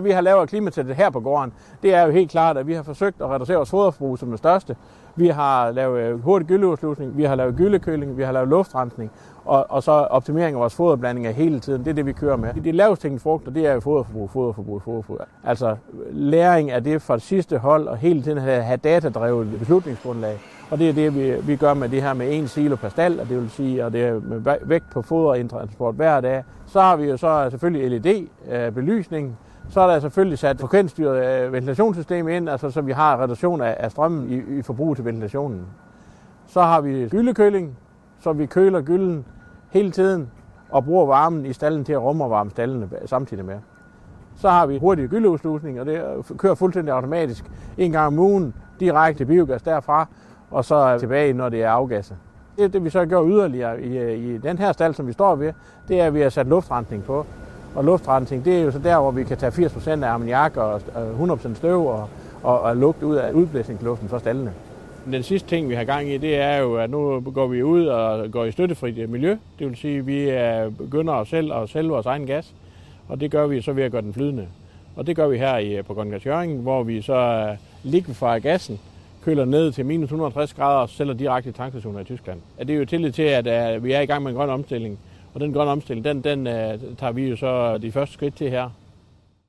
hvad vi har lavet af klimatættet her på gården, det er jo helt klart, at vi har forsøgt at reducere vores foderforbrug som det største. Vi har lavet øh, hurtig gyldeudslusning, vi har lavet gyldekøling, vi har lavet luftrensning, og, og så optimering af vores foderblandinger hele tiden. Det er det, vi kører med. De lavest hængende frugter, det er jo foderforbrug, foderforbrug, foderforbrug. Altså læring af det fra det sidste hold, og hele tiden have, have datadrevet beslutningsgrundlag. Og det er det, vi, vi gør med det her med en silo per stald, og det vil sige, at det er med vægt på foderindtransport hver dag. Så har vi jo så selvfølgelig LED-belysning, øh, så er der selvfølgelig sat frekvensstyret øh, ventilationssystem ind, altså så vi har reduktion af, af strømmen i, i forbrug til ventilationen. Så har vi gyldekøling, så vi køler gylden hele tiden og bruger varmen i stallen til at rumme og varme stallene samtidig med. Så har vi hurtig gyldeudslusning, og det kører fuldstændig automatisk en gang om ugen direkte biogas derfra, og så tilbage, når det er afgasset. Det, det vi så gør yderligere i, øh, i den her stald, som vi står ved, det er, at vi har sat luftrensning på. Og luftrensning, det er jo så der, hvor vi kan tage 80% af ammoniak og 100% støv og, og, og lugt ud af udblæsningsluften fra stallene. Den sidste ting, vi har gang i, det er jo, at nu går vi ud og går i støttefrit miljø. Det vil sige, at vi begynder os selv at sælge vores egen gas, og det gør vi så ved at gøre den flydende. Og det gør vi her i, på Grøngas hvor vi så øh, liquefier gassen, køler ned til minus 160 grader og sælger direkte i tankstationer i Tyskland. Det er jo tillid til, at øh, vi er i gang med en grøn omstilling, og den grønne omstilling, den, den øh, tager vi jo så de første skridt til her.